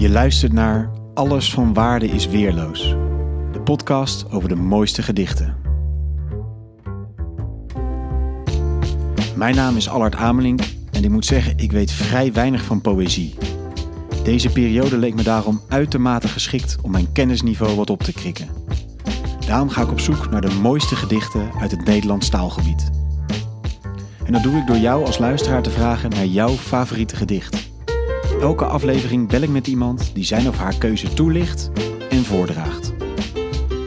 Je luistert naar Alles van Waarde is Weerloos. De podcast over de mooiste gedichten. Mijn naam is Allard Amelink en ik moet zeggen, ik weet vrij weinig van poëzie. Deze periode leek me daarom uitermate geschikt om mijn kennisniveau wat op te krikken. Daarom ga ik op zoek naar de mooiste gedichten uit het Nederlands taalgebied. En dat doe ik door jou als luisteraar te vragen naar jouw favoriete gedicht. Elke aflevering bel ik met iemand die zijn of haar keuze toelicht en voordraagt.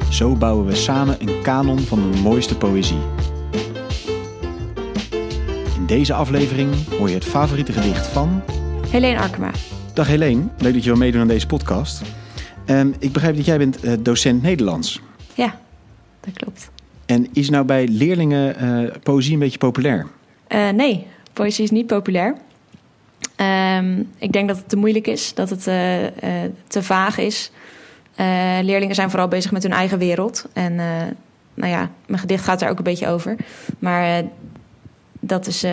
Zo bouwen we samen een kanon van de mooiste poëzie. In deze aflevering hoor je het favoriete gedicht van... Helene Arkema. Dag Helene, leuk dat je wil meedoen aan deze podcast. Ehm, ik begrijp dat jij bent eh, docent Nederlands. Ja, dat klopt. En is nou bij leerlingen eh, poëzie een beetje populair? Uh, nee, poëzie is niet populair. Ehm, ik denk dat het te moeilijk is, dat het uh, uh, te vaag is. Uh, leerlingen zijn vooral bezig met hun eigen wereld. En nou ja, mijn gedicht gaat er ook een beetje over. Maar dat is,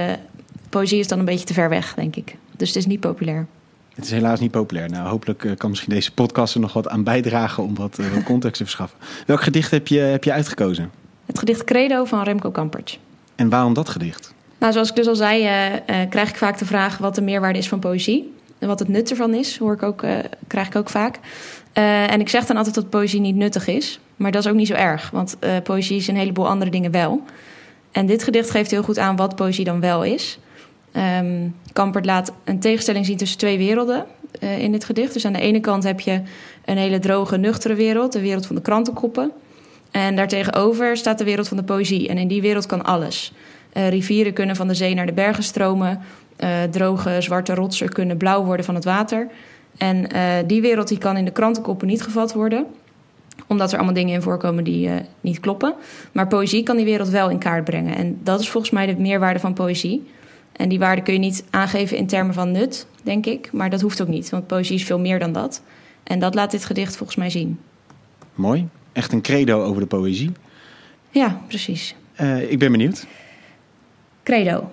poëzie is dan een beetje te ver weg, denk ik. Dus het is niet populair. Het is helaas niet populair. Nou, hopelijk kan misschien deze podcast er nog wat aan bijdragen om wat, wat context te verschaffen. Welk gedicht heb je, heb je uitgekozen? Het gedicht Credo van Remco Kampertj. En waarom dat gedicht? Nou, zoals ik dus al zei, uh, uh, krijg ik vaak de vraag wat de meerwaarde is van poëzie. En wat het nut ervan is, hoor ik ook, uh, krijg ik ook vaak. en ik zeg dan altijd dat poëzie niet nuttig is. Maar dat is ook niet zo erg, want poëzie is een heleboel andere dingen wel. En dit gedicht geeft heel goed aan wat poëzie dan wel is. Um, Kampert laat een tegenstelling zien tussen twee werelden in dit gedicht. Dus aan de ene kant heb je een hele droge, nuchtere wereld, de wereld van de krantenkoppen. En daartegenover staat de wereld van de poëzie. En in die wereld kan alles. Uh, rivieren kunnen van de zee naar de bergen stromen. Uh, droge zwarte rotsen kunnen blauw worden van het water. En uh, die wereld die kan in de krantenkoppen niet gevat worden. Omdat er allemaal dingen in voorkomen die niet kloppen. Maar poëzie kan die wereld wel in kaart brengen. En dat is volgens mij de meerwaarde van poëzie. En die waarde kun je niet aangeven in termen van nut, denk ik. Maar dat hoeft ook niet, want poëzie is veel meer dan dat. En dat laat dit gedicht volgens mij zien. Mooi. Echt een credo over de poëzie. Ja, precies. ik ben benieuwd. Credo.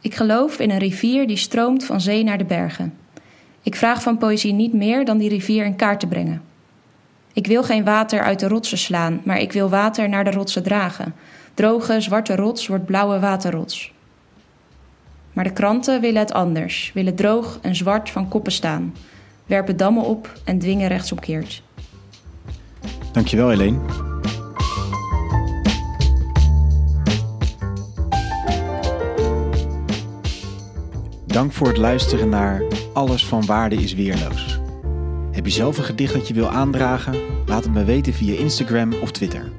Ik geloof in een rivier die stroomt van zee naar de bergen. Ik vraag van poëzie niet meer dan die rivier in kaart te brengen. Ik wil geen water uit de rotsen slaan, maar ik wil water naar de rotsen dragen. Droge, zwarte rots wordt blauwe waterrots. Maar de kranten willen het anders, willen droog en zwart van koppen staan, werpen dammen op en dwingen rechtsomkeert. Dankjewel, Helene. Dank voor het luisteren naar Alles van Waarde is Weerloos. Heb je zelf een gedicht dat je wil aandragen? Laat het me weten via Instagram of Twitter.